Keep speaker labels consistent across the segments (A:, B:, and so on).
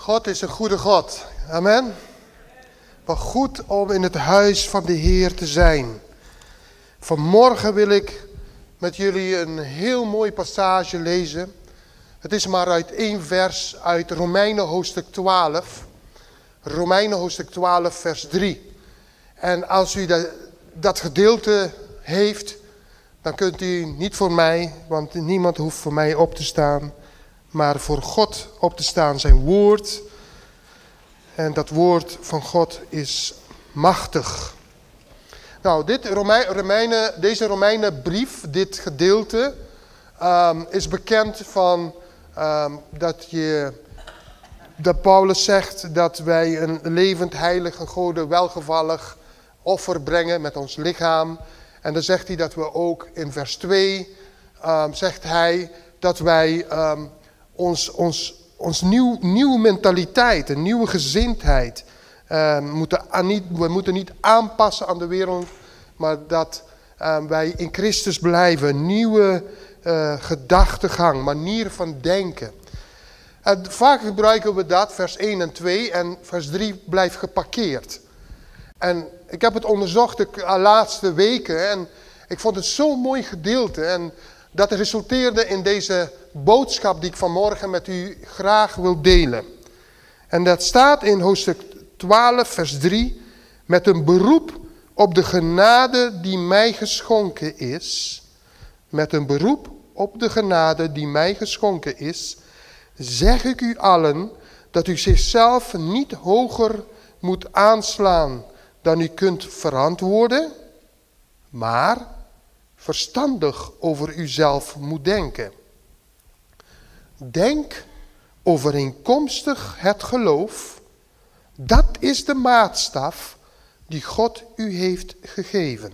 A: God is een goede God. Amen. Wat goed om in het huis van de Heer te zijn. Vanmorgen wil ik met jullie een heel mooi passage lezen. Het is maar uit één vers uit Romeinen hoofdstuk 12. Romeinen hoofdstuk 12 vers 3. En als u dat, dat gedeelte heeft, dan kunt u niet voor mij, want niemand hoeft voor mij op te staan, maar voor God op te staan, zijn woord. En dat woord van God is machtig. Nou, dit Romeinen, deze Romeinenbrief, dit gedeelte, um, is bekend van um, dat, je, dat Paulus zegt dat wij een levend, heilig en gode, welgevallig offer brengen met ons lichaam. En dan zegt hij dat we ook in vers 2, um, ehm, zegt hij dat wij ons, ons, ons nieuw, nieuwe mentaliteit, een nieuwe gezindheid uh, moeten niet, we moeten niet aanpassen aan de wereld, maar dat uh, wij in Christus blijven. Nieuwe uh, gedachtegang, manier van denken. En vaak gebruiken we dat, vers 1 en 2, en vers 3 blijft geparkeerd. En ik heb het onderzocht de laatste weken en ik vond het zo'n mooi gedeelte. En dat resulteerde in deze boodschap die ik vanmorgen met u graag wil delen. En dat staat in hoofdstuk 12, vers 3, met een beroep op de genade die mij geschonken is, met een beroep op de genade die mij geschonken is, zeg ik u allen dat u zichzelf niet hoger moet aanslaan dan u kunt verantwoorden, maar verstandig over uzelf moet denken. Denk overeenkomstig het geloof, dat is de maatstaf die God u heeft gegeven.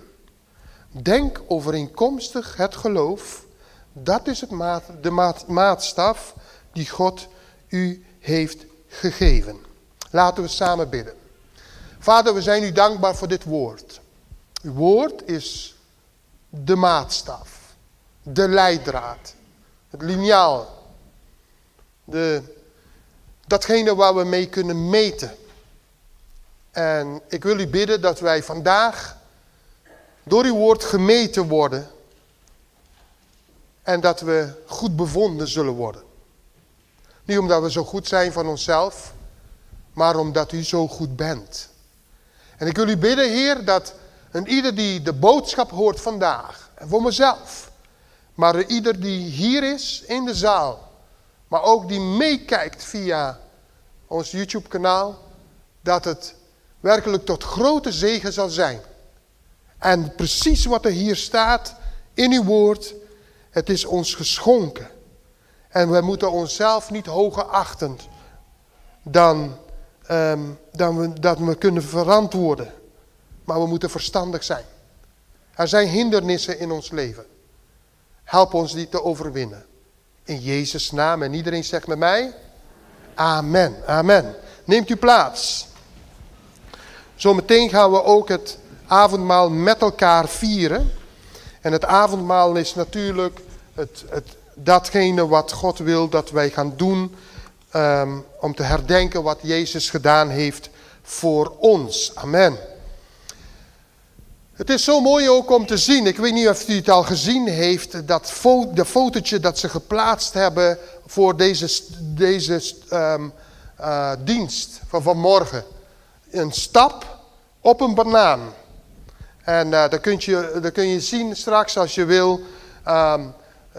A: Denk overeenkomstig het geloof, dat is het maat, de maat, maatstaf die God u heeft gegeven. Laten we samen bidden. Vader, we zijn u dankbaar voor dit woord. Uw woord is de maatstaf, de leidraad, het liniaal, de, datgene waar we mee kunnen meten. En ik wil u bidden dat wij vandaag door uw woord gemeten worden en dat we goed bevonden zullen worden. Niet omdat we zo goed zijn van onszelf, maar omdat u zo goed bent. En ik wil u bidden, Heer, dat en ieder die de boodschap hoort vandaag, en voor mezelf, maar ieder die hier is in de zaal, maar ook die meekijkt via ons YouTube-kanaal, dat het werkelijk tot grote zegen zal zijn. En precies wat er hier staat in uw woord, het is ons geschonken. En we moeten onszelf niet hoger achten dan, um, dan we, dat we kunnen verantwoorden. Maar we moeten verstandig zijn. Er zijn hindernissen in ons leven. Help ons die te overwinnen. In Jezus' naam. En iedereen zegt met mij. Amen. Amen. Neemt u plaats. Zometeen gaan we ook het avondmaal met elkaar vieren. En het avondmaal is natuurlijk het, het, datgene wat God wil dat wij gaan doen. Um, om te herdenken wat Jezus gedaan heeft voor ons. Amen. Het is zo mooi ook om te zien. Ik weet niet of u het al gezien heeft. Dat fo de fotootje dat ze geplaatst hebben voor deze, deze um, uh, dienst van vanmorgen. Een stap op een banaan. En uh, dat, kun je, dat kun je zien straks als je wil. Um,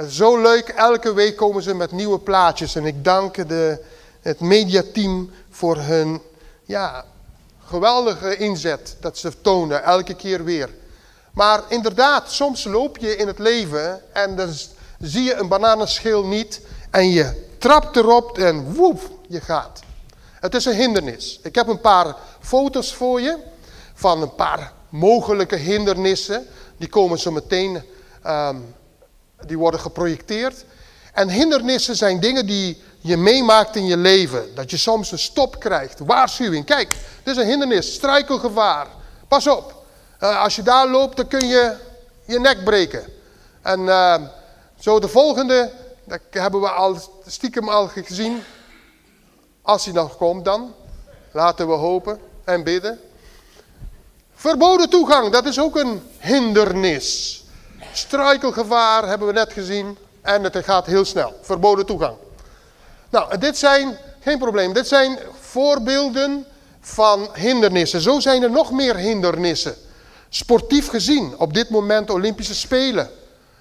A: zo leuk. Elke week komen ze met nieuwe plaatjes. En ik dank de, het mediateam voor hun ja, geweldige inzet dat ze tonen, elke keer weer. Maar inderdaad, soms loop je in het leven en dan zie je een bananenschil niet en je trapt erop en woep, je gaat. Het is een hindernis. Ik heb een paar foto's voor je van een paar mogelijke hindernissen. Die komen zo meteen, um, die worden geprojecteerd. En hindernissen zijn dingen die je meemaakt in je leven. Dat je soms een stop krijgt, waarschuwing. Kijk, dit is een hindernis, struikelgevaar. Pas op. Uh, als je daar loopt, dan kun je je nek breken. En uh, zo de volgende, dat hebben we al stiekem al gezien. Als hij nog komt dan. Laten we hopen en bidden. Verboden toegang, dat is ook een hindernis. Struikelgevaar hebben we net gezien. En het gaat heel snel. Verboden toegang. Nou, dit zijn, geen probleem, dit zijn voorbeelden van hindernissen. Zo zijn er nog meer hindernissen. Sportief gezien, op dit moment Olympische Spelen.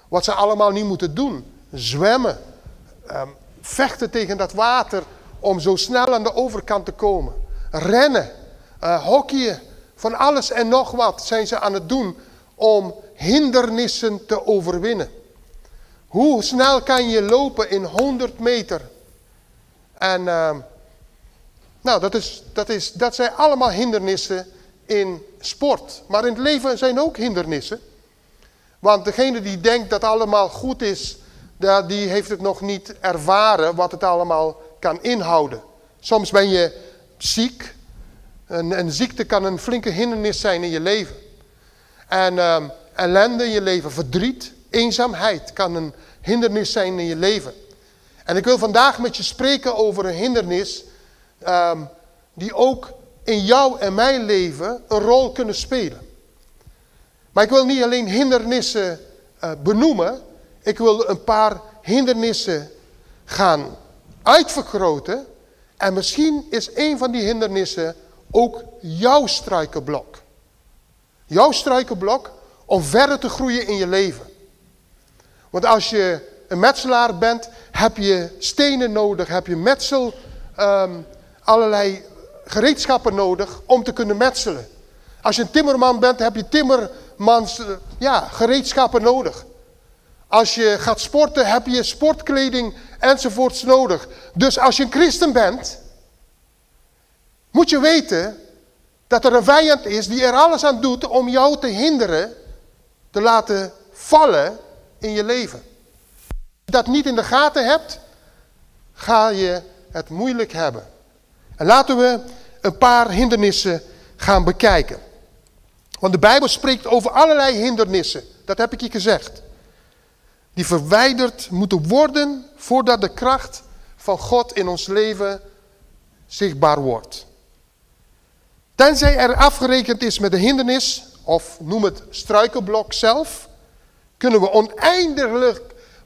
A: Wat ze allemaal niet moeten doen. Zwemmen. Um, vechten tegen dat water om zo snel aan de overkant te komen. Rennen. Uh, hockeyen. Van alles en nog wat zijn ze aan het doen om hindernissen te overwinnen. Hoe snel kan je lopen in 100 meter? En uh, nou, dat, is, dat, is, dat zijn allemaal hindernissen in sport. Maar in het leven zijn ook hindernissen. Want degene die denkt dat allemaal goed is, die heeft het nog niet ervaren wat het allemaal kan inhouden. Soms ben je ziek. Een, een ziekte kan een flinke hindernis zijn in je leven. En um, ellende in je leven, verdriet, eenzaamheid kan een hindernis zijn in je leven. En ik wil vandaag met je spreken over een hindernis um, die ook in jou en mijn leven een rol kunnen spelen. Maar ik wil niet alleen hindernissen uh, benoemen, ik wil een paar hindernissen gaan uitvergroten. En misschien is een van die hindernissen ook jouw struikenblok. Jouw struikenblok om verder te groeien in je leven. Want als je een metselaar bent, heb je stenen nodig, heb je metsel, um, allerlei gereedschappen nodig om te kunnen metselen. Als je een timmerman bent, heb je timmermans ja, gereedschappen nodig. Als je gaat sporten, heb je sportkleding enzovoorts nodig. Dus als je een christen bent, moet je weten dat er een vijand is die er alles aan doet om jou te hinderen, te laten vallen in je leven. Dat niet in de gaten hebt, ga je het moeilijk hebben. En laten we een paar hindernissen gaan bekijken. Want de Bijbel spreekt over allerlei hindernissen. Dat heb ik je gezegd. Die verwijderd moeten worden voordat de kracht van God in ons leven zichtbaar wordt. Tenzij er afgerekend is met de hindernis, of noem het struikelblok zelf, kunnen we oneindig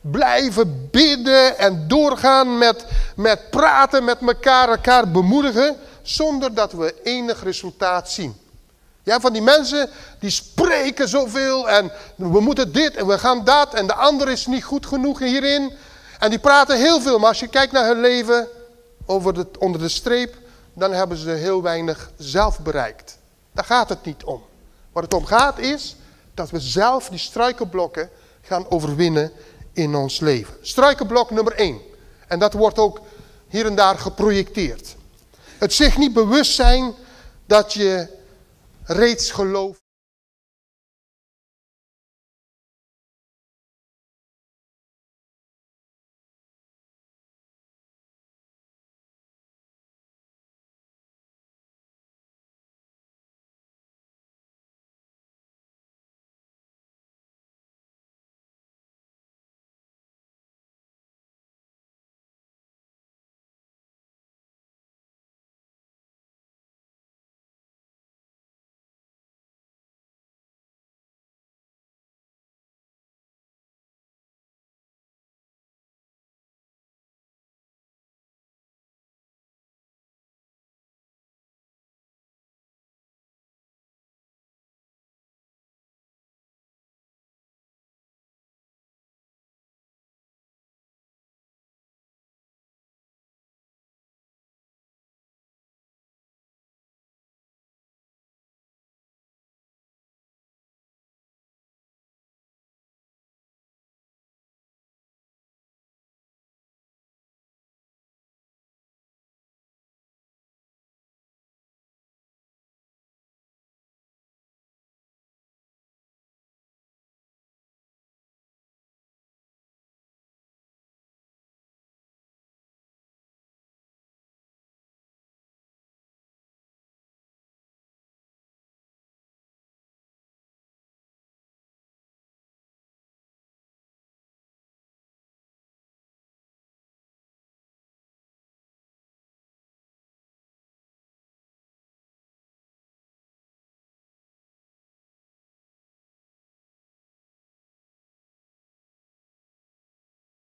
A: blijven bidden en doorgaan met, met praten met elkaar, elkaar bemoedigen, zonder dat we enig resultaat zien. Ja, van die mensen die spreken zoveel en we moeten dit en we gaan dat en de ander is niet goed genoeg hierin. En die praten heel veel, maar als je kijkt naar hun leven over de, onder de streep, dan hebben ze heel weinig zelf bereikt. Daar gaat het niet om. Waar het om gaat is dat we zelf die struikelblokken gaan overwinnen in ons leven. Struikelblok nummer 1. En dat wordt ook hier en daar geprojecteerd. Het zich niet bewust zijn dat je reeds gelooft.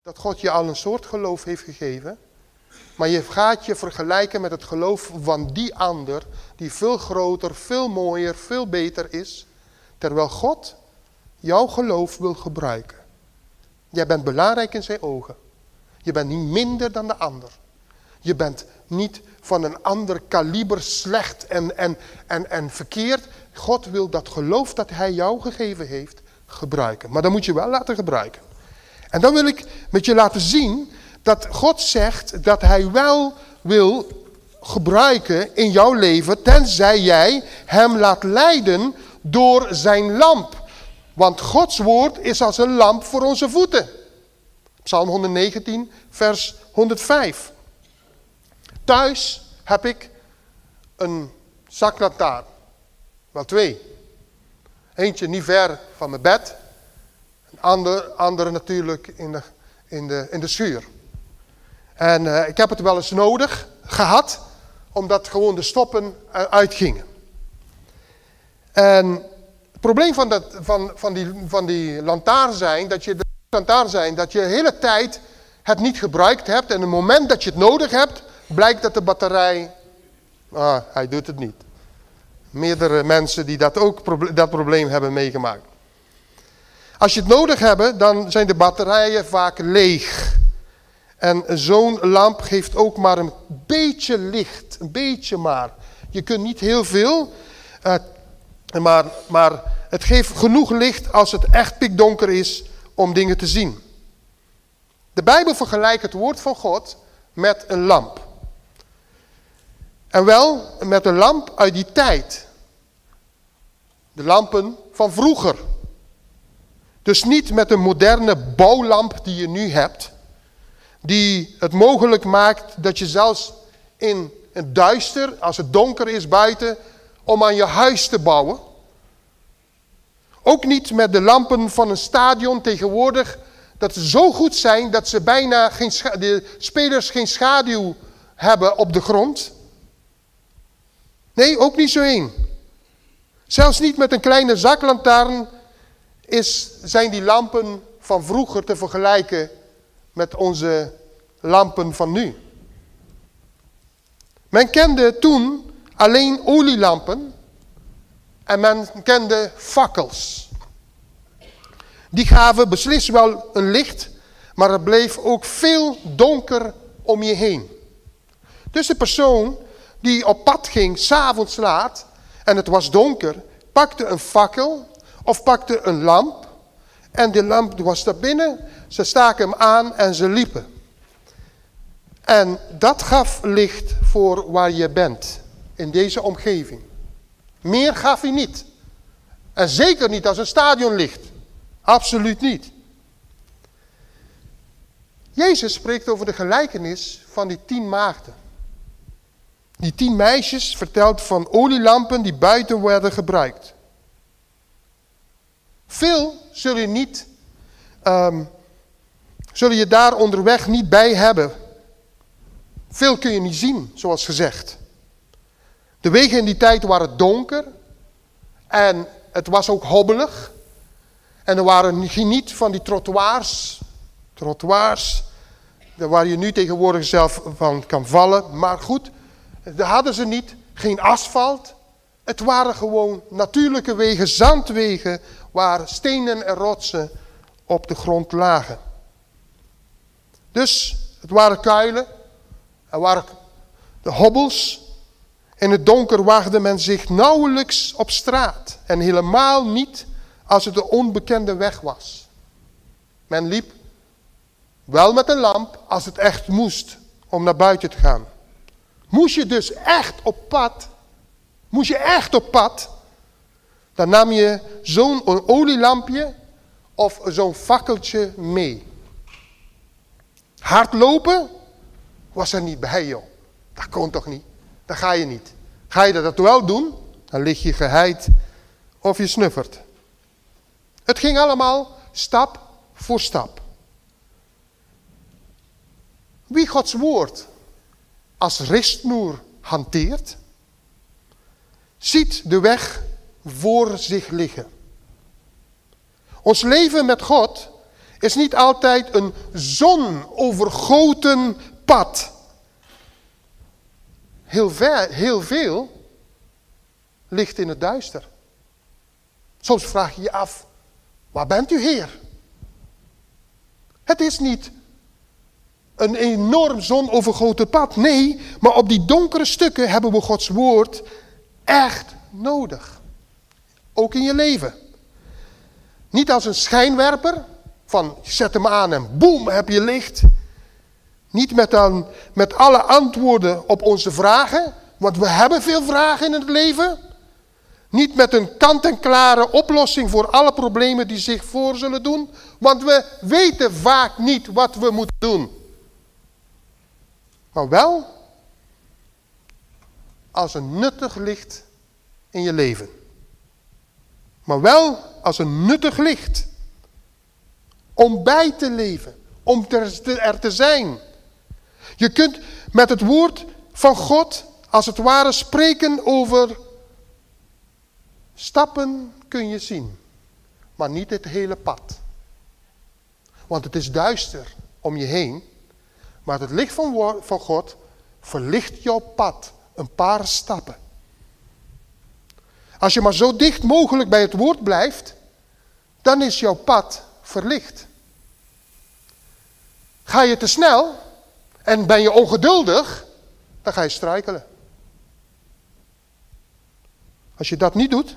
A: Dat God je al een soort geloof heeft gegeven. Maar je gaat je vergelijken met het geloof van die ander, die veel groter, veel mooier, veel beter is. Terwijl God jouw geloof wil gebruiken. Jij bent belangrijk in zijn ogen. Je bent niet minder dan de ander. Je bent niet van een ander kaliber slecht en, en, en, en verkeerd. God wil dat geloof dat hij jou gegeven heeft gebruiken. Maar dan moet je wel laten gebruiken. En dan wil ik met je laten zien dat God zegt dat hij wel wil gebruiken in jouw leven, tenzij jij hem laat leiden door zijn lamp. Want Gods woord is als een lamp voor onze voeten. Psalm 119, vers 105. Thuis heb ik een zaklantaarn. Wel twee. Eentje niet ver van mijn bed. Ander, andere natuurlijk in de, in, de, in de schuur. En uh, ik heb het wel eens nodig gehad, omdat gewoon de stoppen eruit gingen. En het probleem van, dat, van, van, die, van die lantaarn zijn, dat je de lantaarn zijn, dat je hele tijd het niet gebruikt hebt. En het moment dat je het nodig hebt, blijkt dat de batterij, ah, hij doet het niet. Meerdere mensen die dat ook dat probleem hebben meegemaakt. Als je het nodig hebt, dan zijn de batterijen vaak leeg. En zo'n lamp geeft ook maar een beetje licht. Een beetje maar. Je kunt niet heel veel. Uh, maar, maar het geeft genoeg licht als het echt pikdonker is om dingen te zien. De Bijbel vergelijkt het woord van God met een lamp. En wel met een lamp uit die tijd. De lampen van vroeger. Dus niet met een moderne bouwlamp die je nu hebt die het mogelijk maakt dat je zelfs in het duister, als het donker is buiten, om aan je huis te bouwen. Ook niet met de lampen van een stadion tegenwoordig, dat ze zo goed zijn dat ze bijna geen de spelers geen schaduw hebben op de grond. Nee, ook niet zo één. Zelfs niet met een kleine zaklantaarn is, zijn die lampen van vroeger te vergelijken met onze lampen van nu. Men kende toen alleen olielampen en men kende fakkels. Die gaven beslist wel een licht, maar het bleef ook veel donker om je heen. Dus de persoon die op pad ging, s'avonds laat, en het was donker, pakte een fakkel of pakte een lamp. En de lamp was daar binnen ze staken hem aan en ze liepen. En dat gaf licht voor waar je bent, in deze omgeving. Meer gaf hij niet. En zeker niet als een stadionlicht. Absoluut niet. Jezus spreekt over de gelijkenis van die tien maagden. Die tien meisjes vertelt van olielampen die buiten werden gebruikt. Veel zul je niet um, Zullen je daar onderweg niet bij hebben. Veel kun je niet zien, zoals gezegd. De wegen in die tijd waren donker. En het was ook hobbelig. En er waren niet van die trottoirs. Trottoirs. Waar je nu tegenwoordig zelf van kan vallen. Maar goed, daar hadden ze niet. Geen asfalt. Het waren gewoon natuurlijke wegen, zandwegen. Waar stenen en rotsen op de grond lagen. Dus het waren kuilen, er waren de hobbels. In het donker waagde men zich nauwelijks op straat en helemaal niet als het de onbekende weg was. Men liep wel met een lamp als het echt moest om naar buiten te gaan. Moest je dus echt op pad, moest je echt op pad, dan nam je zo'n olielampje of zo'n fakkeltje mee. Hardlopen was er niet bij, joh. Dat kon toch niet? Dat ga je niet. Ga je dat wel doen, dan lig je geheid of je snuffert. Het ging allemaal stap voor stap. Wie Gods woord als richtmoer hanteert, ziet de weg voor zich liggen. Ons leven met God is niet altijd een zonovergoten pad. Heel, heel veel ligt in het duister. Soms vraag je je af, waar bent u Heer? Het is niet een enorm zonovergoten pad. Nee, maar op die donkere stukken hebben we Gods woord echt nodig. Ook in je leven. Niet als een schijnwerper, van zet hem aan en boem heb je licht. Niet met, dan, met alle antwoorden op onze vragen, want we hebben veel vragen in het leven. Niet met een kant-en-klare oplossing voor alle problemen die zich voor zullen doen, want we weten vaak niet wat we moeten doen. Maar wel als een nuttig licht in je leven. Maar wel als een nuttig licht. Om bij te leven. Om er te zijn. Je kunt met het woord van God als het ware spreken over stappen kun je zien. Maar niet het hele pad. Want het is duister om je heen. Maar het licht van, God verlicht jouw pad een paar stappen. Als je maar zo dicht mogelijk bij het woord blijft, dan is jouw pad verlicht. Ga je te snel en ben je ongeduldig, dan ga je struikelen. Als je dat niet doet,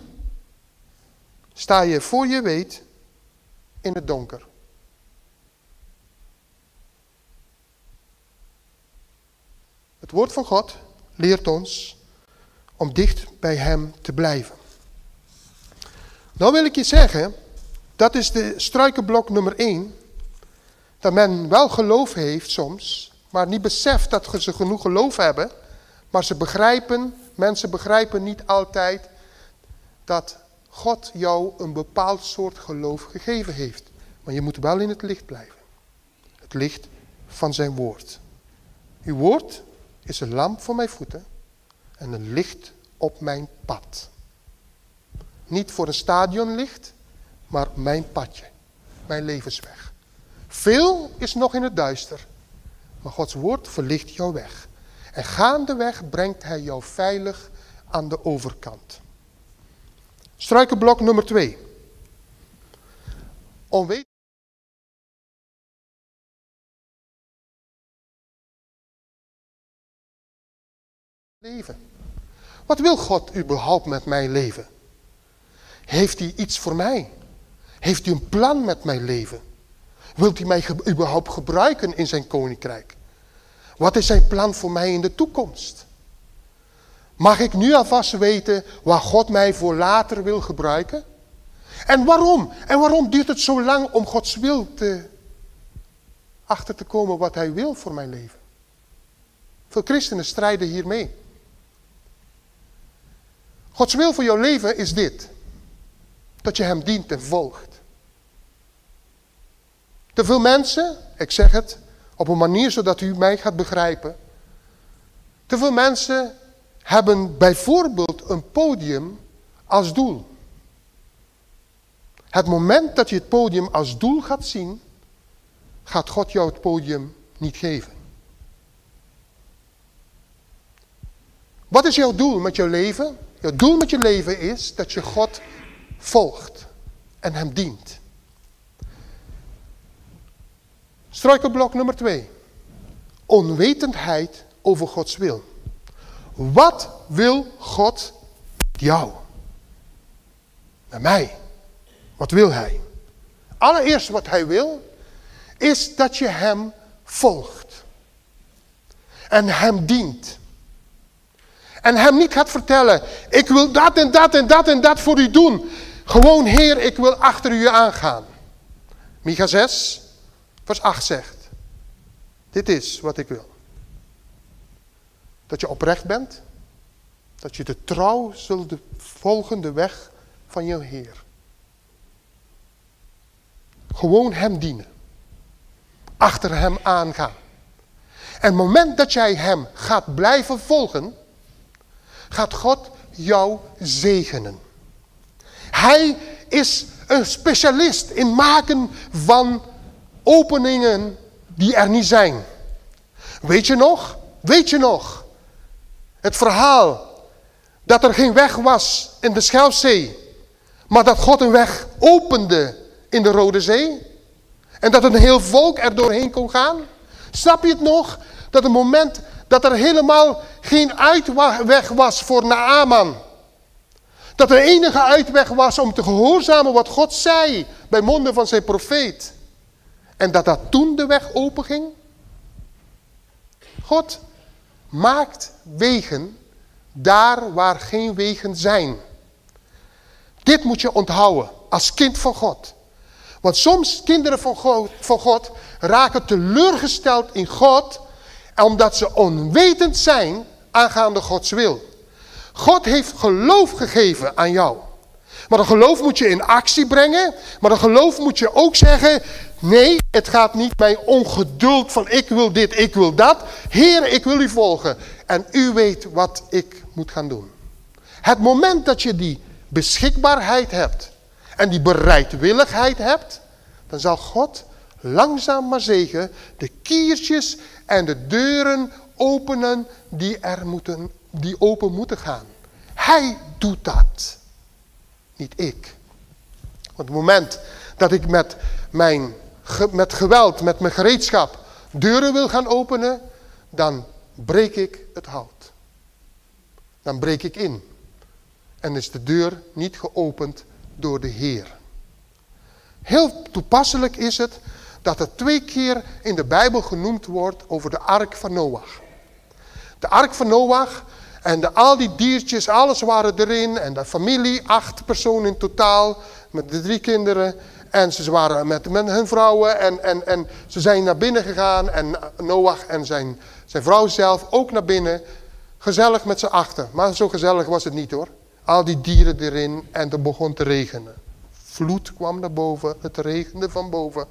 A: sta je voor je weet in het donker. Het woord van God leert ons om dicht bij Hem te blijven. Nou wil ik je zeggen, dat is de struikenblok nummer 1. Dat men wel geloof heeft soms, maar niet beseft dat ze genoeg geloof hebben. Maar ze begrijpen, mensen begrijpen niet altijd dat God jou een bepaald soort geloof gegeven heeft. Maar je moet wel in het licht blijven. Het licht van zijn woord. Uw woord is een lamp voor mijn voeten en een licht op mijn pad. Niet voor een stadionlicht, maar mijn padje, mijn levensweg. Veel is nog in het duister, maar Gods woord verlicht jouw weg. En gaandeweg brengt hij jou veilig aan de overkant. Struikenblok nummer 2. Onwetend. Leven. Wat wil God überhaupt met mijn leven? Heeft hij iets voor mij? Heeft hij een plan met mijn leven? Wilt hij mij überhaupt gebruiken in zijn koninkrijk? Wat is zijn plan voor mij in de toekomst? Mag ik nu alvast weten waar God mij voor later wil gebruiken? En waarom? En waarom duurt het zo lang om Gods wil te, achter te komen wat hij wil voor mijn leven? Veel christenen strijden hiermee. Gods wil voor jouw leven is dit. Dat je hem dient en volgt. Te veel mensen, ik zeg het op een manier zodat u mij gaat begrijpen. Te veel mensen hebben bijvoorbeeld een podium als doel. Het moment dat je het podium als doel gaat zien, gaat God jou het podium niet geven. Wat is jouw doel met jouw leven? Jouw doel met je leven is dat je God volgt en hem dient. Struikelblok nummer twee. Onwetendheid over Gods wil. Wat wil God jou? Met mij. Wat wil hij? Allereerst wat hij wil, is dat je hem volgt. En hem dient. En hem niet gaat vertellen, ik wil dat en dat en dat en dat voor u doen. Gewoon, Heer, ik wil achter u aangaan. Micha 6, vers 8 zegt, dit is wat ik wil. Dat je oprecht bent, dat je de trouw zult volgen de weg van jouw Heer. Gewoon hem dienen. Achter hem aangaan. En het moment dat jij hem gaat blijven volgen, gaat God jou zegenen. Hij is een specialist in maken van openingen die er niet zijn. Weet je nog? Weet je nog? Het verhaal dat er geen weg was in de Schelfzee, maar dat God een weg opende in de Rode Zee. En dat een heel volk er doorheen kon gaan. Snap je het nog? Dat het moment dat er helemaal geen uitweg was voor Naaman. Dat er enige uitweg was om te gehoorzamen wat God zei bij monden van zijn profeet. En dat dat toen de weg openging. God maakt wegen daar waar geen wegen zijn. Dit moet je onthouden als kind van God. Want soms kinderen van God, van God raken teleurgesteld in God omdat ze onwetend zijn aangaande Gods wil. God heeft geloof gegeven aan jou. Maar dat geloof moet je in actie brengen. Maar dat geloof moet je ook zeggen, nee, het gaat niet bij ongeduld van ik wil dit, ik wil dat. Heer, ik wil u volgen. En u weet wat ik moet gaan doen. Het moment dat je die beschikbaarheid hebt en die bereidwilligheid hebt, dan zal God langzaam maar zeker de kiertjes en de deuren openen die, er moeten, die open moeten gaan. Hij doet dat, niet ik. Want het moment dat ik met, mijn, met geweld, met mijn gereedschap deuren wil gaan openen, dan breek ik het hout. Dan breek ik in. En is de deur niet geopend door de Heer. Heel toepasselijk is het dat er twee keer in de Bijbel genoemd wordt over de ark van Noach. De ark van Noach en de, al die diertjes, alles waren erin. En de familie, acht personen in totaal, met de drie kinderen. En ze waren met, hun vrouwen en, en, en ze zijn naar binnen gegaan. En Noach en zijn, zijn vrouw zelf ook naar binnen. Gezellig met z'n achter. Maar zo gezellig was het niet hoor. Al die dieren erin en het begon te regenen. Vloed kwam naar boven, het regende van boven.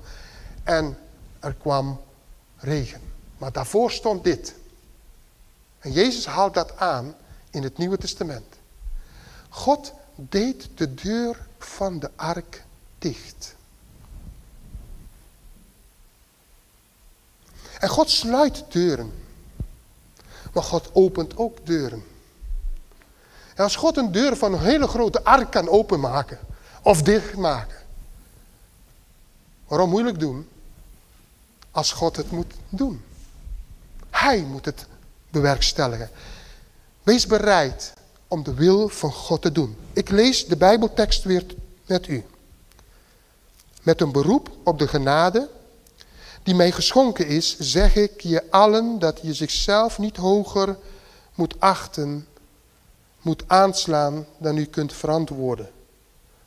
A: En er kwam regen. Maar daarvoor stond dit. En Jezus haalt dat aan in het Nieuwe Testament. God deed de deur van de ark dicht. En God sluit deuren. Maar God opent ook deuren. En als God een deur van een hele grote ark kan openmaken of dichtmaken. Waarom moeilijk doen? Als God het moet doen. Hij moet het bewerkstelligen. Wees bereid om de wil van God te doen. Ik lees de Bijbeltekst weer met u. Met een beroep op de genade die mij geschonken is, zeg ik je allen dat je zichzelf niet hoger moet achten, moet aanslaan dan u kunt verantwoorden.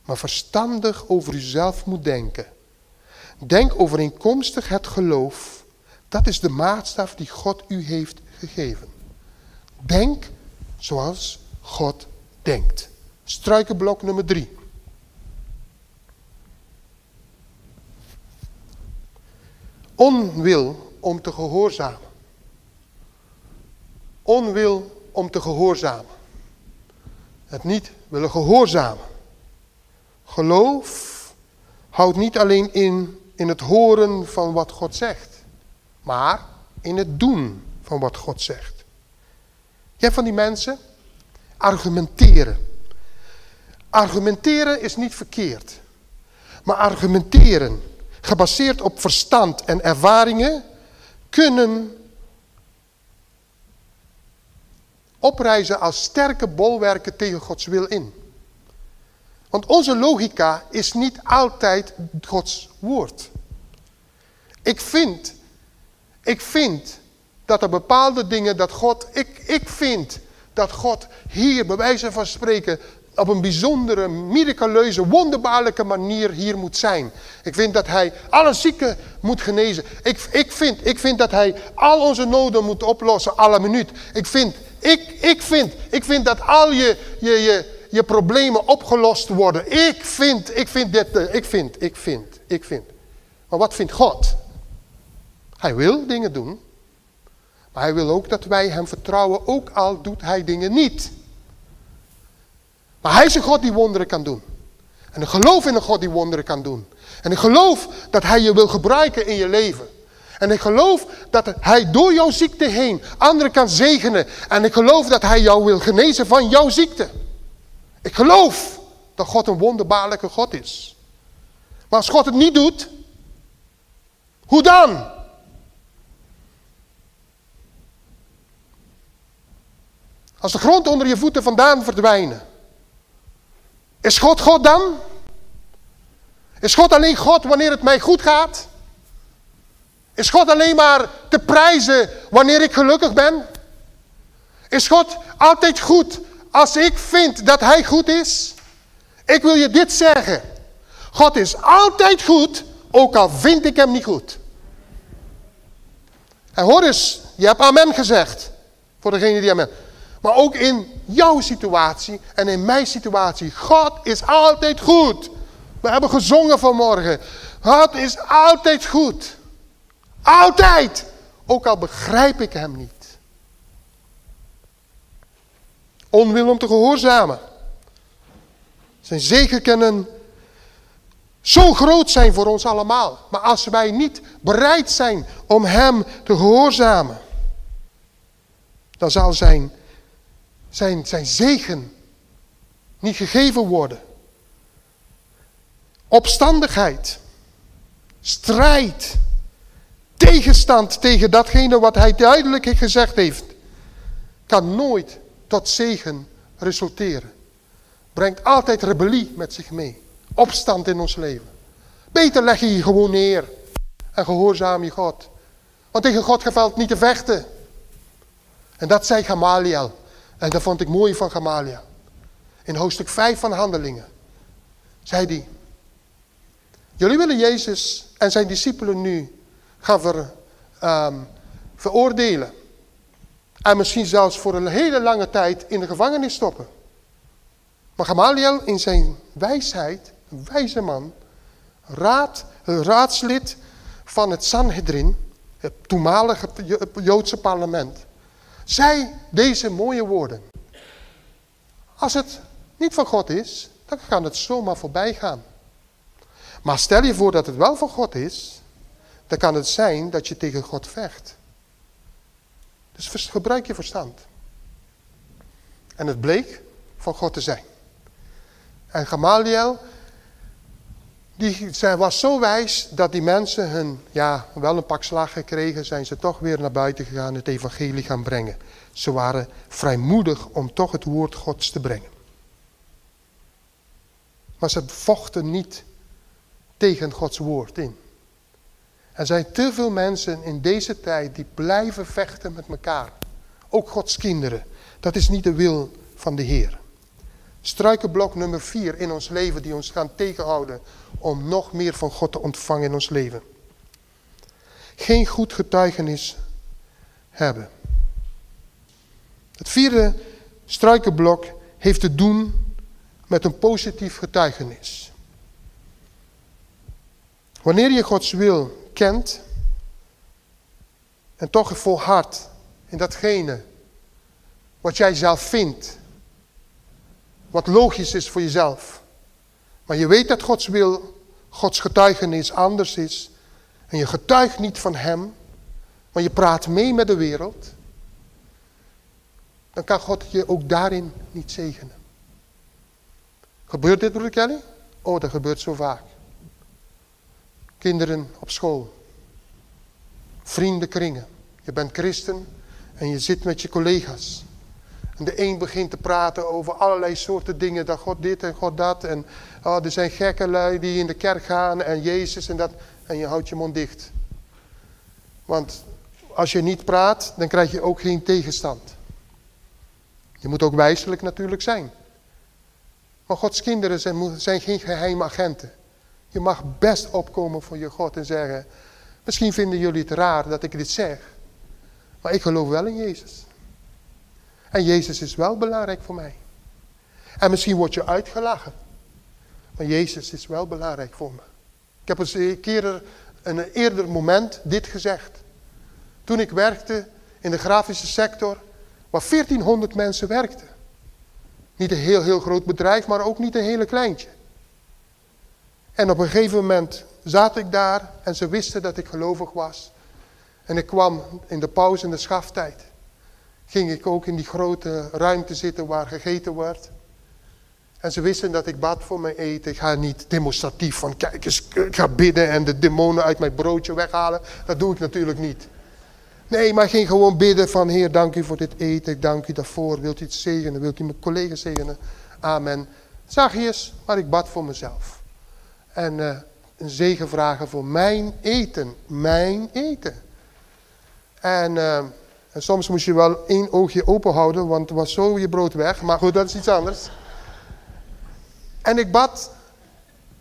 A: Maar verstandig over uzelf moet denken. Denk overeenkomstig het geloof. Dat is de maatstaf die God u heeft gegeven. Denk zoals God denkt. Struikenblok nummer drie. Onwil om te gehoorzamen. Onwil om te gehoorzamen. Het niet willen gehoorzamen. Geloof houdt niet alleen in, in het horen van wat God zegt. Maar in het doen van wat God zegt. Hebt van die mensen argumenteren. Argumenteren is niet verkeerd. Maar argumenteren, gebaseerd op verstand en ervaringen, kunnen oprijzen als sterke bolwerken tegen Gods wil in. Want onze logica is niet altijd Gods woord. Ik vind, ik vind dat er bepaalde dingen dat God, ik, ik vind dat God hier bij wijze van spreken op een bijzondere, miraculeuze, wonderbaarlijke manier hier moet zijn. Ik vind dat hij alle zieken moet genezen. Ik, ik, vind, ik vind dat hij al onze noden moet oplossen, alle minuut. Ik vind, ik, ik vind, ik vind dat al je, je, je, je problemen opgelost worden. Ik vind, ik vind dit, eh, ik vind, ik vind, ik vind. Maar wat vindt God? Hij wil dingen doen. Maar hij wil ook dat wij hem vertrouwen, ook al doet hij dingen niet. Maar hij is een God die wonderen kan doen. En ik geloof in een God die wonderen kan doen. En ik geloof dat Hij je wil gebruiken in je leven. En ik geloof dat Hij door jouw ziekte heen anderen kan zegenen. En ik geloof dat Hij jou wil genezen van jouw ziekte. Ik geloof dat God een wonderbaarlijke God is. Maar als God het niet doet, hoe dan? Als de grond onder je voeten vandaan verdwijnen. Is God God dan? Is God alleen God wanneer het mij goed gaat? Is God alleen maar te prijzen wanneer ik gelukkig ben? Is God altijd goed als ik vind dat Hij goed is? Ik wil je dit zeggen. God is altijd goed, ook al vind ik Hem niet goed. En hoor eens, je hebt amen gezegd. Voor degene die amen. Maar ook in jouw situatie en in mijn situatie. God is altijd goed. We hebben gezongen vanmorgen. God is altijd goed. Altijd. Ook al begrijp ik hem niet. Onwil om te gehoorzamen. Zijn zegen kennen zo groot zijn voor ons allemaal. Maar als wij niet bereid zijn om hem te gehoorzamen. Dan zal zijn, zijn, zijn zegen niet gegeven worden. Opstandigheid. Strijd tegenstand tegen datgene wat hij duidelijk gezegd heeft, kan nooit tot zegen resulteren. Brengt altijd rebellie met zich mee. Opstand in ons leven. Beter leg je je gewoon neer en gehoorzaam je God. Want tegen God gevalt niet te vechten. En dat zei Gamaliel. En dat vond ik mooi van Gamaliel. In hoofdstuk 5 van Handelingen. Zei hij. Jullie willen Jezus en zijn discipelen nu gaan ver, um, veroordelen. En misschien zelfs voor een hele lange tijd in de gevangenis stoppen. Maar Gamaliel in zijn wijsheid, een wijze man, raad, raadslid van het Sanhedrin, het toenmalige Joodse parlement, zei deze mooie woorden. Als het niet van God is, dan kan het zomaar voorbij gaan. Maar stel je voor dat het wel van God is, dan kan het zijn dat je tegen God vecht. Dus gebruik je verstand. En het bleek van God te zijn. En Gamaliel, die was zo wijs dat die mensen hun, ja, wel een pak slag gekregen, zijn ze toch weer naar buiten gegaan het evangelie gaan brengen. Ze waren vrijmoedig om toch het woord Gods te brengen. Maar ze vochten niet tegen Gods woord in. Er zijn te veel mensen in deze tijd die blijven vechten met elkaar. Ook Gods kinderen. Dat is niet de wil van de Heer. Struikenblok nummer vier in ons leven die ons gaan tegenhouden om nog meer van God te ontvangen in ons leven. Geen goed getuigenis hebben. Het vierde struikenblok heeft te doen met een positief getuigenis. Wanneer je Gods wil kent en toch volhardt in datgene wat jij zelf vindt, wat logisch is voor jezelf. Maar je weet dat Gods wil, Gods getuigenis anders is en je getuigt niet van Hem, maar je praat mee met de wereld, dan kan God je ook daarin niet zegenen. Gebeurt dit, broeder Kelly? Oh, dat gebeurt zo vaak. Kinderen op school. Vriendenkringen. Je bent christen en je zit met je collega's. En de een begint te praten over allerlei soorten dingen. Dat God dit en God dat. En oh, er zijn gekke lui die in de kerk gaan en Jezus en dat. En je houdt je mond dicht. Want als je niet praat, dan krijg je ook geen tegenstand. Je moet ook wijselijk natuurlijk zijn. Maar Gods kinderen zijn, zijn geen geheime agenten. Je mag best opkomen voor je God en zeggen... Misschien vinden jullie het raar dat ik dit zeg. Maar ik geloof wel in Jezus. En Jezus is wel belangrijk voor mij. En misschien word je uitgelachen. Maar Jezus is wel belangrijk voor me. Ik heb eens een keer een eerder moment dit gezegd. Toen ik werkte in de grafische sector, waar 1400 mensen werkten. Niet een heel, heel groot bedrijf, maar ook niet een hele kleintje. En op een gegeven moment zat ik daar en ze wisten dat ik gelovig was. En ik kwam in de pauze in de schaftijd. Ging ik ook in die grote ruimte zitten waar gegeten wordt. En ze wisten dat ik bad voor mijn eten. Ik ga niet demonstratief van kijk eens, ik ga bidden en de demonen uit mijn broodje weghalen. Dat doe ik natuurlijk niet. Nee, maar ging gewoon bidden van Heer, dank u voor dit eten. Ik dank u daarvoor. Wilt u het zegenen? Wilt u mijn collega's zegenen? Amen. Eens, maar ik bad voor mezelf. En uh, een zegen vragen voor mijn eten. Mijn eten. En, uh, en soms moest je wel één oogje open houden, want was zo je brood weg. Maar goed, dat is iets anders. En ik bad.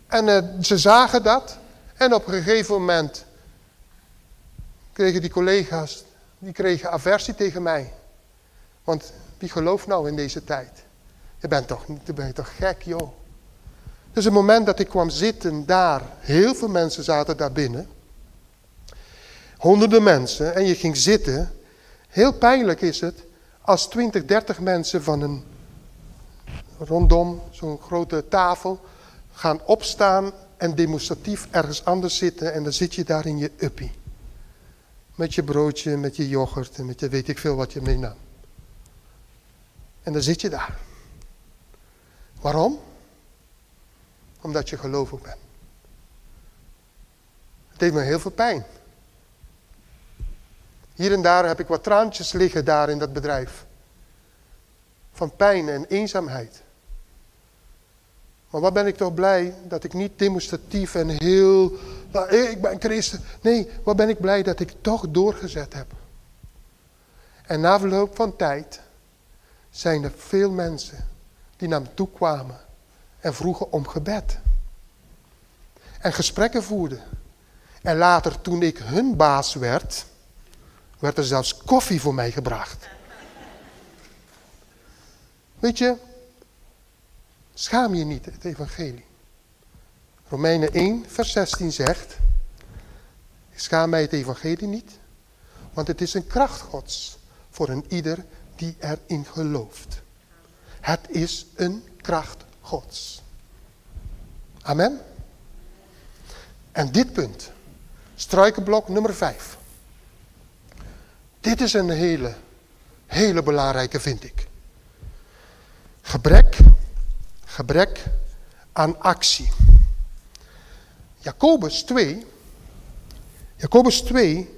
A: En uh, ze zagen dat. En op een gegeven moment kregen die collega's, die kregen aversie tegen mij. Want wie gelooft nou in deze tijd? Je bent toch, je bent toch gek, joh. Dus het moment dat ik kwam zitten daar, heel veel mensen zaten daar binnen. Honderden mensen, en je ging zitten. Heel pijnlijk is het als 20, 30 mensen van een rondom zo'n grote tafel gaan opstaan en demonstratief ergens anders zitten en dan zit je daar in je uppie. Met je broodje, met je yoghurt en met je weet ik veel wat je meenam. En dan zit je daar. Waarom? Omdat je gelovig bent. Het deed me heel veel pijn. Hier en daar heb ik wat traantjes liggen daar in dat bedrijf. Van pijn en eenzaamheid. Maar wat ben ik toch blij dat ik niet demonstratief en heel, nou, ik ben christen. Nee, wat ben ik blij dat ik toch doorgezet heb. En na verloop van tijd zijn er veel mensen die naar me toe kwamen en vroegen om gebed. En gesprekken voerden. En later, toen ik hun baas werd, werd er zelfs koffie voor mij gebracht. Weet je, Schaam je niet, het evangelie. Romeinen 1, vers 16 zegt, schaam mij het evangelie niet, want het is een kracht gods voor een ieder die erin gelooft. Het is een kracht gods. Amen. En dit punt, struikenblok nummer 5. Dit is een hele, hele belangrijke vind ik. Gebrek gebrek aan actie. Jacobus 2, Jacobus 2,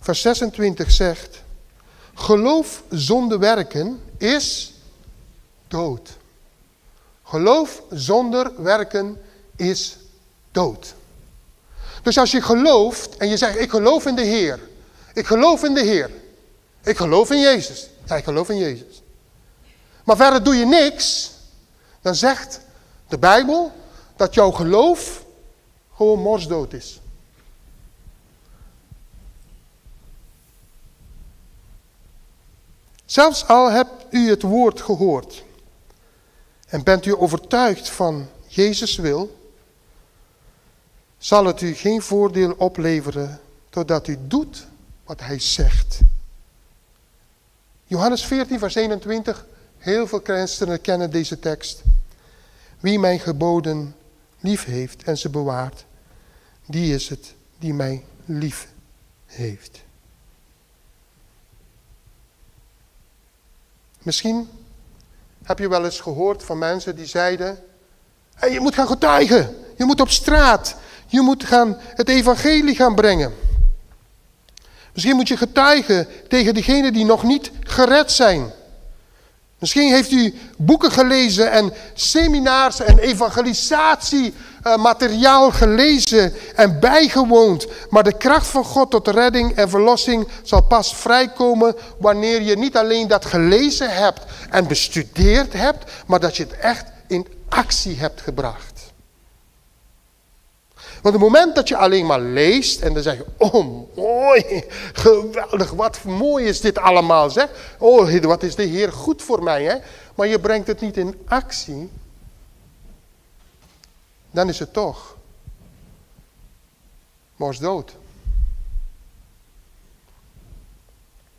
A: vers 26 zegt, geloof zonder werken is dood. Geloof zonder werken is dood. Dus als je gelooft en je zegt, ik geloof in de Heer. Ik geloof in de Heer. Ik geloof in Jezus. Ja, ik geloof in Jezus. Maar verder doe je niks. Dan zegt de Bijbel dat jouw geloof gewoon morsdood is. Zelfs al hebt u het woord gehoord en bent u overtuigd van Jezus wil, zal het u geen voordeel opleveren totdat u doet wat hij zegt. Johannes 14, vers 21 Heel veel christenen kennen deze tekst. Wie mijn geboden lief heeft en ze bewaart, die is het die mij lief heeft. Misschien heb je wel eens gehoord van mensen die zeiden: je moet gaan getuigen, je moet op straat, je moet gaan het evangelie gaan brengen. Misschien moet je getuigen tegen diegenen die nog niet gered zijn. Misschien heeft u boeken gelezen en seminars en evangelisatiemateriaal gelezen en bijgewoond. Maar de kracht van God tot redding en verlossing zal pas vrijkomen wanneer je niet alleen dat gelezen hebt en bestudeerd hebt, maar dat je het echt in actie hebt gebracht. Want het moment dat je alleen maar leest en dan zeg je, oh mooi, geweldig, wat mooi is dit allemaal zeg. Oh, wat is de Heer goed voor mij hè. Maar je brengt het niet in actie. Dan is het toch dood.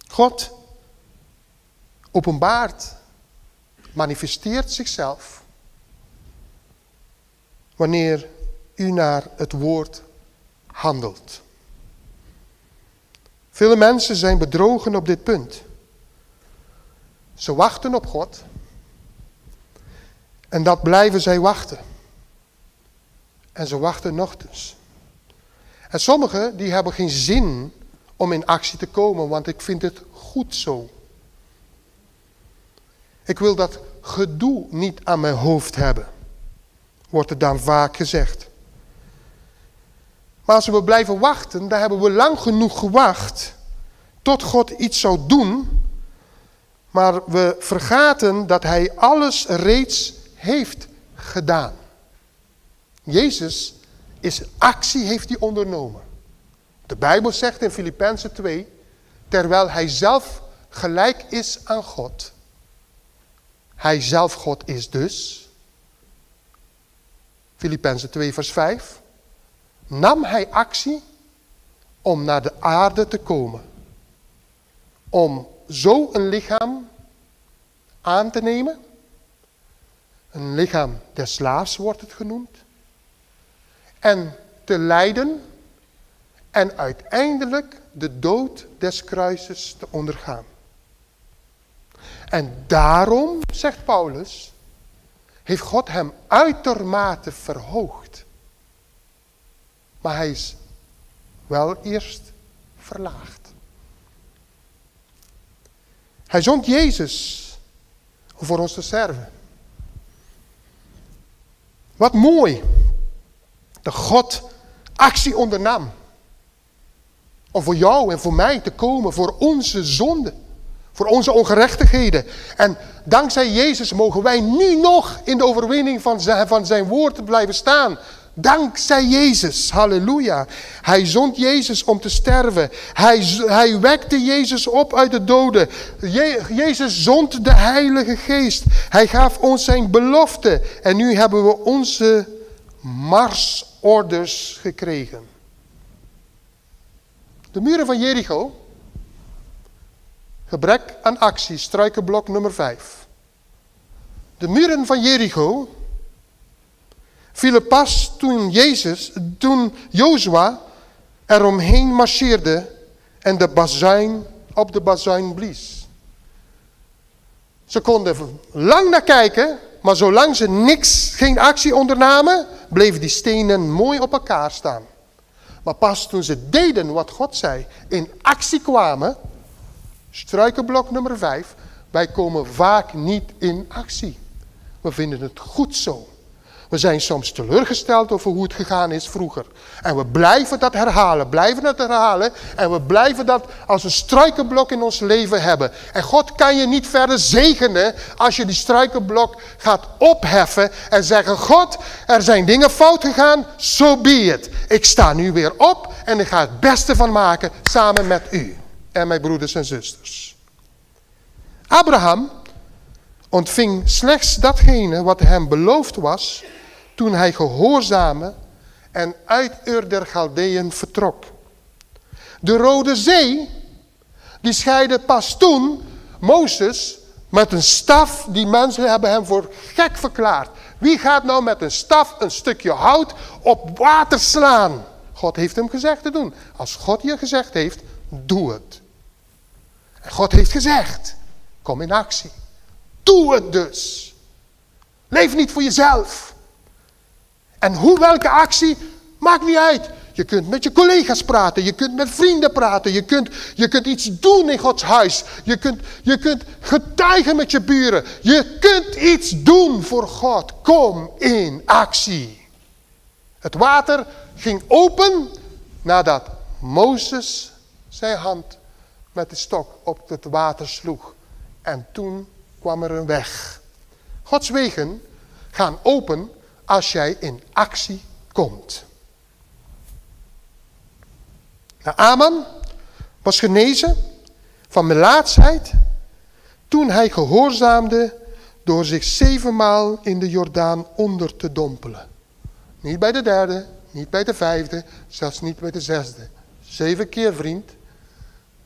A: God openbaart, manifesteert zichzelf wanneer u naar het woord handelt. Vele mensen zijn bedrogen op dit punt. Ze wachten op God. En dat blijven zij wachten. En ze wachten nogthans. En sommigen die hebben geen zin om in actie te komen, want ik vind het goed zo. Ik wil dat gedoe niet aan mijn hoofd hebben, wordt er dan vaak gezegd. Maar als we blijven wachten, dan hebben we lang genoeg gewacht tot God iets zou doen, maar we vergaten dat Hij alles reeds heeft gedaan. Jezus is actie heeft hij ondernomen. De Bijbel zegt in Filippenzen 2, terwijl hij zelf gelijk is aan God. Hij zelf God is dus. Filippenzen 2 vers 5. Nam hij actie om naar de aarde te komen. Om zo een lichaam aan te nemen. Een lichaam des slaafs wordt het genoemd en te lijden en uiteindelijk de dood des kruises te ondergaan. En daarom, zegt Paulus, heeft God hem uitermate verhoogd. Maar hij is wel eerst verlaagd. Hij zond Jezus om voor ons te sterven. Wat mooi dat God actie ondernam. Om voor jou en voor mij te komen, voor onze zonden. Voor onze ongerechtigheden. En dankzij Jezus mogen wij nu nog in de overwinning van zijn, van zijn woord blijven staan. Dankzij Jezus, halleluja. Hij zond Jezus om te sterven. Hij, hij wekte Jezus op uit de doden. Jezus zond de Heilige Geest. Hij gaf ons zijn belofte. En nu hebben we onze marsorders gekregen. De muren van Jericho. Gebrek aan actie, struikenblok nummer 5. De muren van Jericho vielen pas toen Jezus, toen Jozua eromheen marcheerde en de bazuin op de bazuin blies. Ze konden lang naar kijken, maar zolang ze niks, geen actie ondernamen, bleven die stenen mooi op elkaar staan. Maar pas toen ze deden wat God zei, in actie kwamen, struikenblok nummer 5, wij komen vaak niet in actie. We vinden het goed zo. We zijn soms teleurgesteld over hoe het gegaan is vroeger. En we blijven dat herhalen, blijven dat herhalen. En we blijven dat als een struikenblok in ons leven hebben. En God kan je niet verder zegenen als je die struikenblok gaat opheffen. En zeggen, God, er zijn dingen fout gegaan, zo so be it. Ik sta nu weer op en ik ga het beste van maken samen met u. En mijn broeders en zusters. Abraham ontving slechts datgene wat hem beloofd was toen hij gehoorzame en uit Ur der Galdeën vertrok. De Rode Zee, die scheidde pas toen Mozes met een staf, die mensen hebben hem voor gek verklaard. Wie gaat nou met een staf een stukje hout op water slaan? God heeft hem gezegd te doen. Als God je gezegd heeft, doe het. En God heeft gezegd, kom in actie. Doe het dus. Leef niet voor jezelf. En hoe welke actie, maakt niet uit. Je kunt met je collega's praten, je kunt met vrienden praten, je kunt, je kunt iets doen in Gods huis. Je kunt, je kunt getuigen met je buren. Je kunt iets doen voor God. Kom in actie. Het water ging open nadat Mozes zijn hand met de stok op het water sloeg. En toen kwam er een weg. Gods wegen gaan open als jij in actie komt. Nou, Aman was genezen van melaatsheid toen hij gehoorzaamde door zich zevenmaal in de Jordaan onder te dompelen. Niet bij de derde, niet bij de vijfde, zelfs niet bij de zesde. Zeven keer, vriend.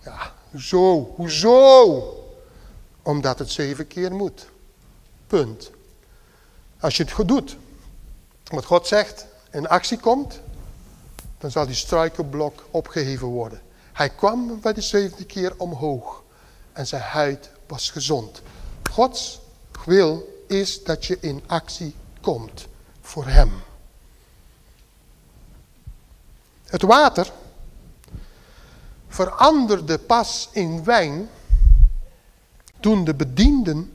A: Ja, hoezo? Hoezo? Omdat het zeven keer moet. Punt. Als je het goed doet, wat God zegt in actie komt, dan zal die struikelblok opgeheven worden. Hij kwam bij de zevende keer omhoog en zijn huid was gezond. Gods wil is dat je in actie komt voor hem. Het water veranderde pas in wijn toen de bedienden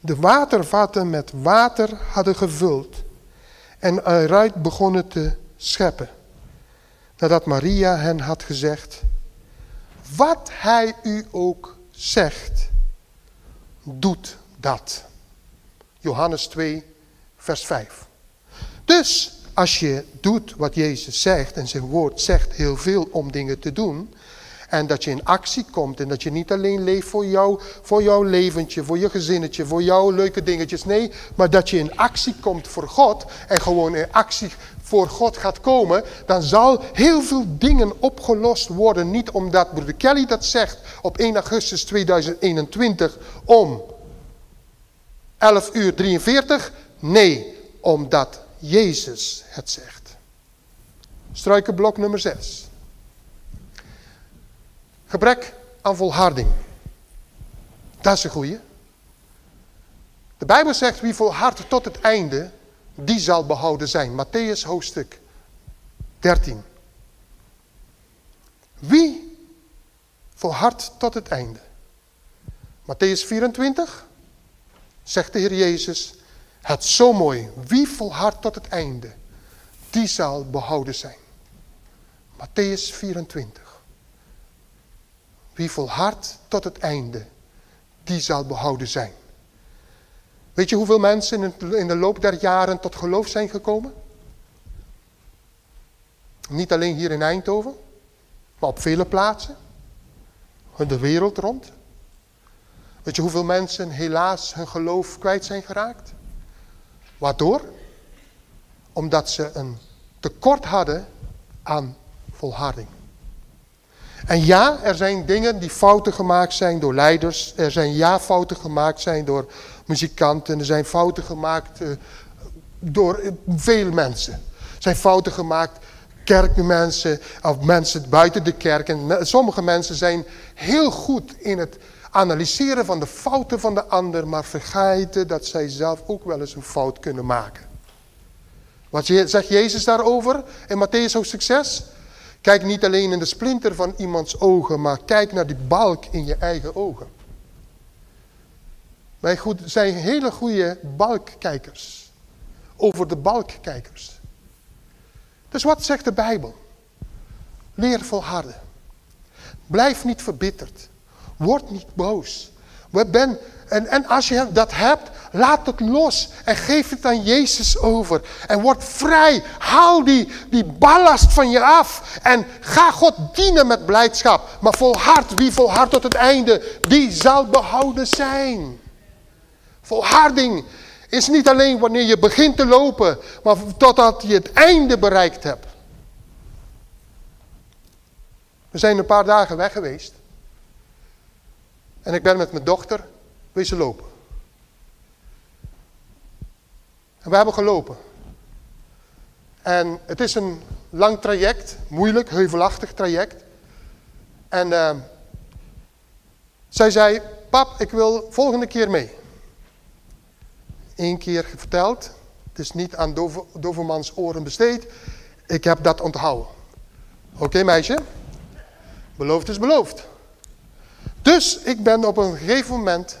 A: de watervaten met water hadden gevuld en eruit begonnen te scheppen. Nadat Maria hen had gezegd, wat hij u ook zegt, doet dat. Johannes 2, vers 5. Dus als je doet wat Jezus zegt en zijn woord zegt heel veel om dingen te doen, en dat je in actie komt en dat je niet alleen leeft voor, jou, voor jouw leventje, voor je gezinnetje, voor jouw leuke dingetjes. Nee, maar dat je in actie komt voor God en gewoon in actie voor God gaat komen. Dan zal heel veel dingen opgelost worden. Niet omdat broeder Kelly dat zegt op 1 augustus 2021 om 11 uur 43. Nee, omdat Jezus het zegt. Struikenblok nummer 6. Gebrek aan volharding. Dat is een goeie. De Bijbel zegt wie volhardt tot het einde, die zal behouden zijn. Matthäus hoofdstuk 13. Wie volhardt tot het einde? Matthäus 24 zegt de Heer Jezus, het zo mooi, wie volhardt tot het einde, die zal behouden zijn. Matthäus 24. Wie volhardt tot het einde, die zal behouden zijn. Weet je hoeveel mensen in de loop der jaren tot geloof zijn gekomen? Niet alleen hier in Eindhoven, maar op vele plaatsen. De wereld rond. Weet je hoeveel mensen helaas hun geloof kwijt zijn geraakt? Waardoor? Omdat ze een tekort hadden aan volharding. En ja, er zijn dingen die fouten gemaakt zijn door leiders. Er zijn ja fouten gemaakt zijn door muzikanten. Er zijn fouten gemaakt uh, door uh, veel mensen. Er zijn fouten gemaakt kerkmensen of mensen buiten de kerk. En sommige mensen zijn heel goed in het analyseren van de fouten van de ander, maar vergeten dat zij zelf ook wel eens een fout kunnen maken. Wat zegt Jezus daarover in Matthäus hoofdstuk 6? Kijk niet alleen in de splinter van iemands ogen, maar kijk naar die balk in je eigen ogen. Wij goed, zijn hele goede balkkijkers. Over de balkkijkers. Dus wat zegt de Bijbel? Leer volharden. Blijf niet verbitterd. Word niet boos. Ben, en, en als je dat hebt, laat het los en geef het aan Jezus over. En word vrij. Haal die, die ballast van je af. En ga God dienen met blijdschap. Maar volhard, wie volhardt tot het einde, die zal behouden zijn. Volharding is niet alleen wanneer je begint te lopen, maar totdat je het einde bereikt hebt. We zijn een paar dagen weg geweest. En ik ben met mijn dochter wezen lopen. En we hebben gelopen. En het is een lang traject, moeilijk, heuvelachtig traject. En uh, zij zei, pap, ik wil volgende keer mee. Eén keer verteld, het is niet aan Dove, Dovermans oren besteed. Ik heb dat onthouden. Oké meisje, beloofd is beloofd. Dus ik ben op een gegeven moment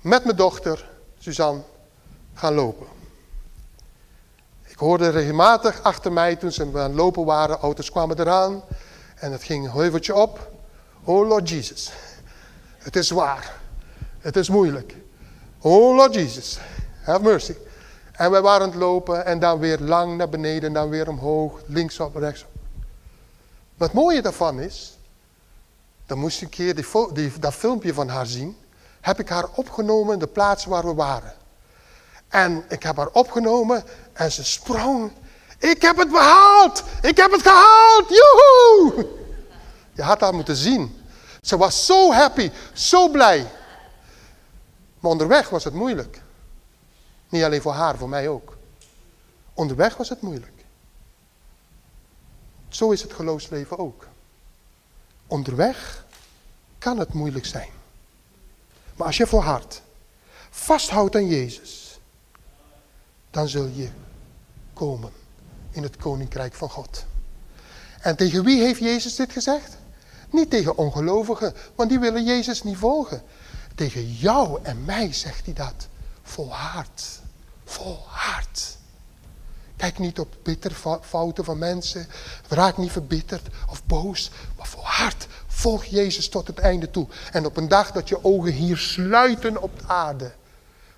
A: met mijn dochter, Suzanne, gaan lopen. Ik hoorde regelmatig achter mij toen ze aan het lopen waren, auto's kwamen eraan en het ging een heuveltje op. Oh Lord Jesus, het is zwaar, het is moeilijk. Oh Lord Jesus, have mercy. En wij waren aan het lopen en dan weer lang naar beneden en dan weer omhoog, linksop, rechtsop. Wat het mooie daarvan is, dan moest ik een keer die, die, dat filmpje van haar zien, heb ik haar opgenomen in de plaats waar we waren. En ik heb haar opgenomen en ze sprong. Ik heb het behaald! Ik heb het gehaald! Joehoe! Je had haar moeten zien. Ze was zo happy, zo blij. Maar onderweg was het moeilijk. Niet alleen voor haar, voor mij ook. Onderweg was het moeilijk. Zo is het geloofsleven ook. Onderweg kan het moeilijk zijn. Maar als je volhardt, vasthoudt aan Jezus, dan zul je komen in het koninkrijk van God. En tegen wie heeft Jezus dit gezegd? Niet tegen ongelovigen, want die willen Jezus niet volgen. Tegen jou en mij zegt hij dat. Volhard. Volhard. Kijk niet op bitter fouten van mensen. Raak niet verbitterd of boos. Maar volhard. Volg Jezus tot het einde toe. En op een dag dat je ogen hier sluiten op de aarde.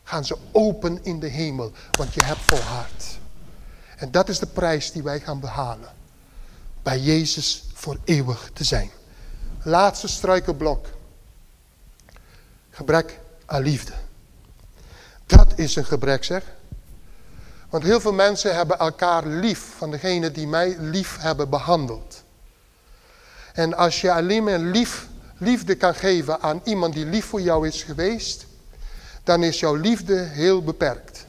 A: Gaan ze open in de hemel. Want je hebt volhard. En dat is de prijs die wij gaan behalen. Bij Jezus voor eeuwig te zijn. Laatste struikelblok. Gebrek aan liefde. Dat is een gebrek zeg. Want heel veel mensen hebben elkaar lief van degene die mij lief hebben behandeld. En als je alleen maar lief, liefde kan geven aan iemand die lief voor jou is geweest, dan is jouw liefde heel beperkt.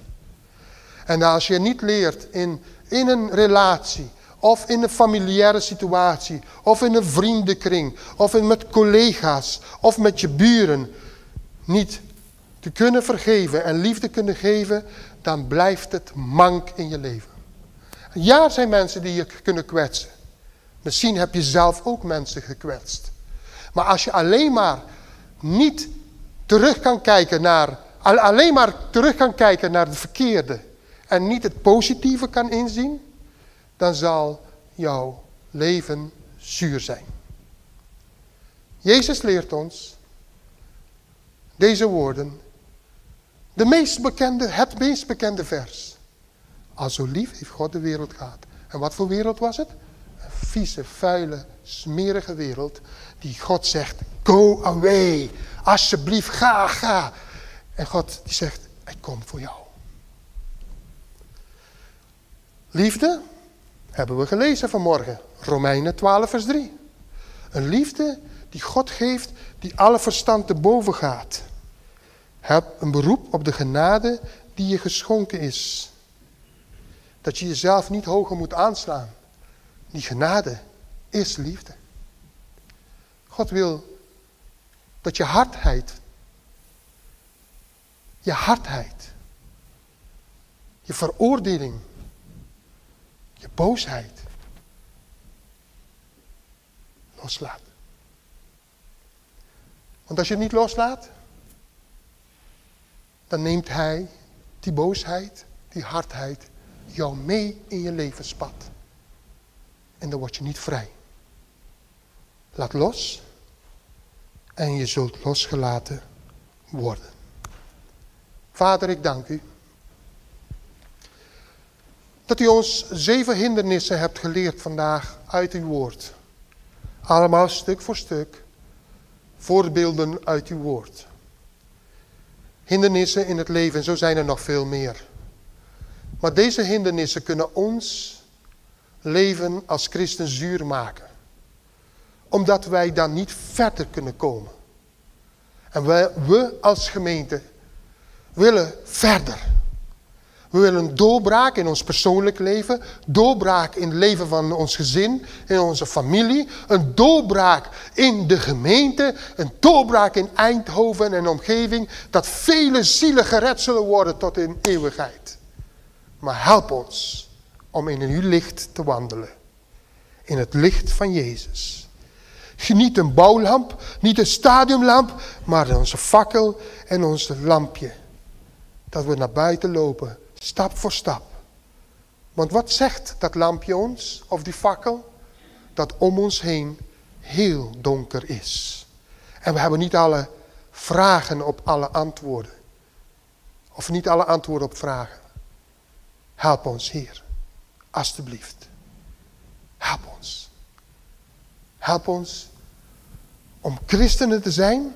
A: En als je niet leert in, in een relatie, of in een familiaire situatie, of in een vriendenkring, of in, met collega's, of met je buren, niet te kunnen vergeven en liefde kunnen geven, dan blijft het mank in je leven. Ja, er zijn mensen die je kunnen kwetsen. Misschien heb je zelf ook mensen gekwetst. Maar als je alleen maar niet terug kan kijken naar, alleen maar terug kan kijken naar het verkeerde en niet het positieve kan inzien, dan zal jouw leven zuur zijn. Jezus leert ons deze woorden. De meest bekende, het meest bekende vers. Al zo lief heeft God de wereld gehad. En wat voor wereld was het? Een vieze, vuile, smerige wereld. Die God zegt, go away. Alsjeblieft, ga, ga. En God die zegt, ik kom voor jou. Liefde hebben we gelezen vanmorgen. Romeinen 12 vers 3. Een liefde die God geeft, die alle verstand te boven gaat. Heb een beroep op de genade die je geschonken is. Dat je jezelf niet hoger moet aanslaan. Die genade is liefde. God wil dat je hardheid, je hardheid, je veroordeling, je boosheid loslaat. Want als je het niet loslaat, dan neemt hij die boosheid, die hardheid, jou mee in je levenspad. En dan word je niet vrij. Laat los en je zult losgelaten worden. Vader, ik dank u dat u ons zeven hindernissen hebt geleerd vandaag uit uw woord. Allemaal stuk voor stuk voorbeelden uit uw woord. Hindernissen in het leven, en zo zijn er nog veel meer. Maar deze hindernissen kunnen ons leven als christen zuur maken. Omdat wij dan niet verder kunnen komen. En wij, we als gemeente willen verder. We willen doorbraak in ons persoonlijk leven. Doorbraak in het leven van ons gezin, in onze familie. Een doorbraak in de gemeente. Een doorbraak in Eindhoven en omgeving. Dat vele zielen gered zullen worden tot in eeuwigheid. Maar help ons om in uw licht te wandelen. In het licht van Jezus. Niet een bouwlamp, niet een stadiumlamp, maar onze fakkel en ons lampje. Dat we naar buiten lopen Stap voor stap. Want wat zegt dat lampje ons, of die fakkel? Dat om ons heen heel donker is. En we hebben niet alle vragen op alle antwoorden. Of niet alle antwoorden op vragen. Help ons, Heer. Alsjeblieft. Help ons. Help ons om christenen te zijn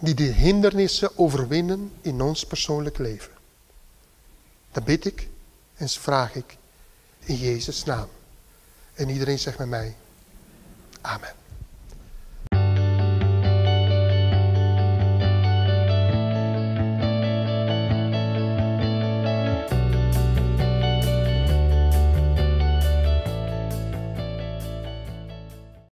A: die de hindernissen overwinnen in ons persoonlijk leven. Dan bid ik en vraag ik in Jezus' naam. En iedereen zegt met mij, Amen.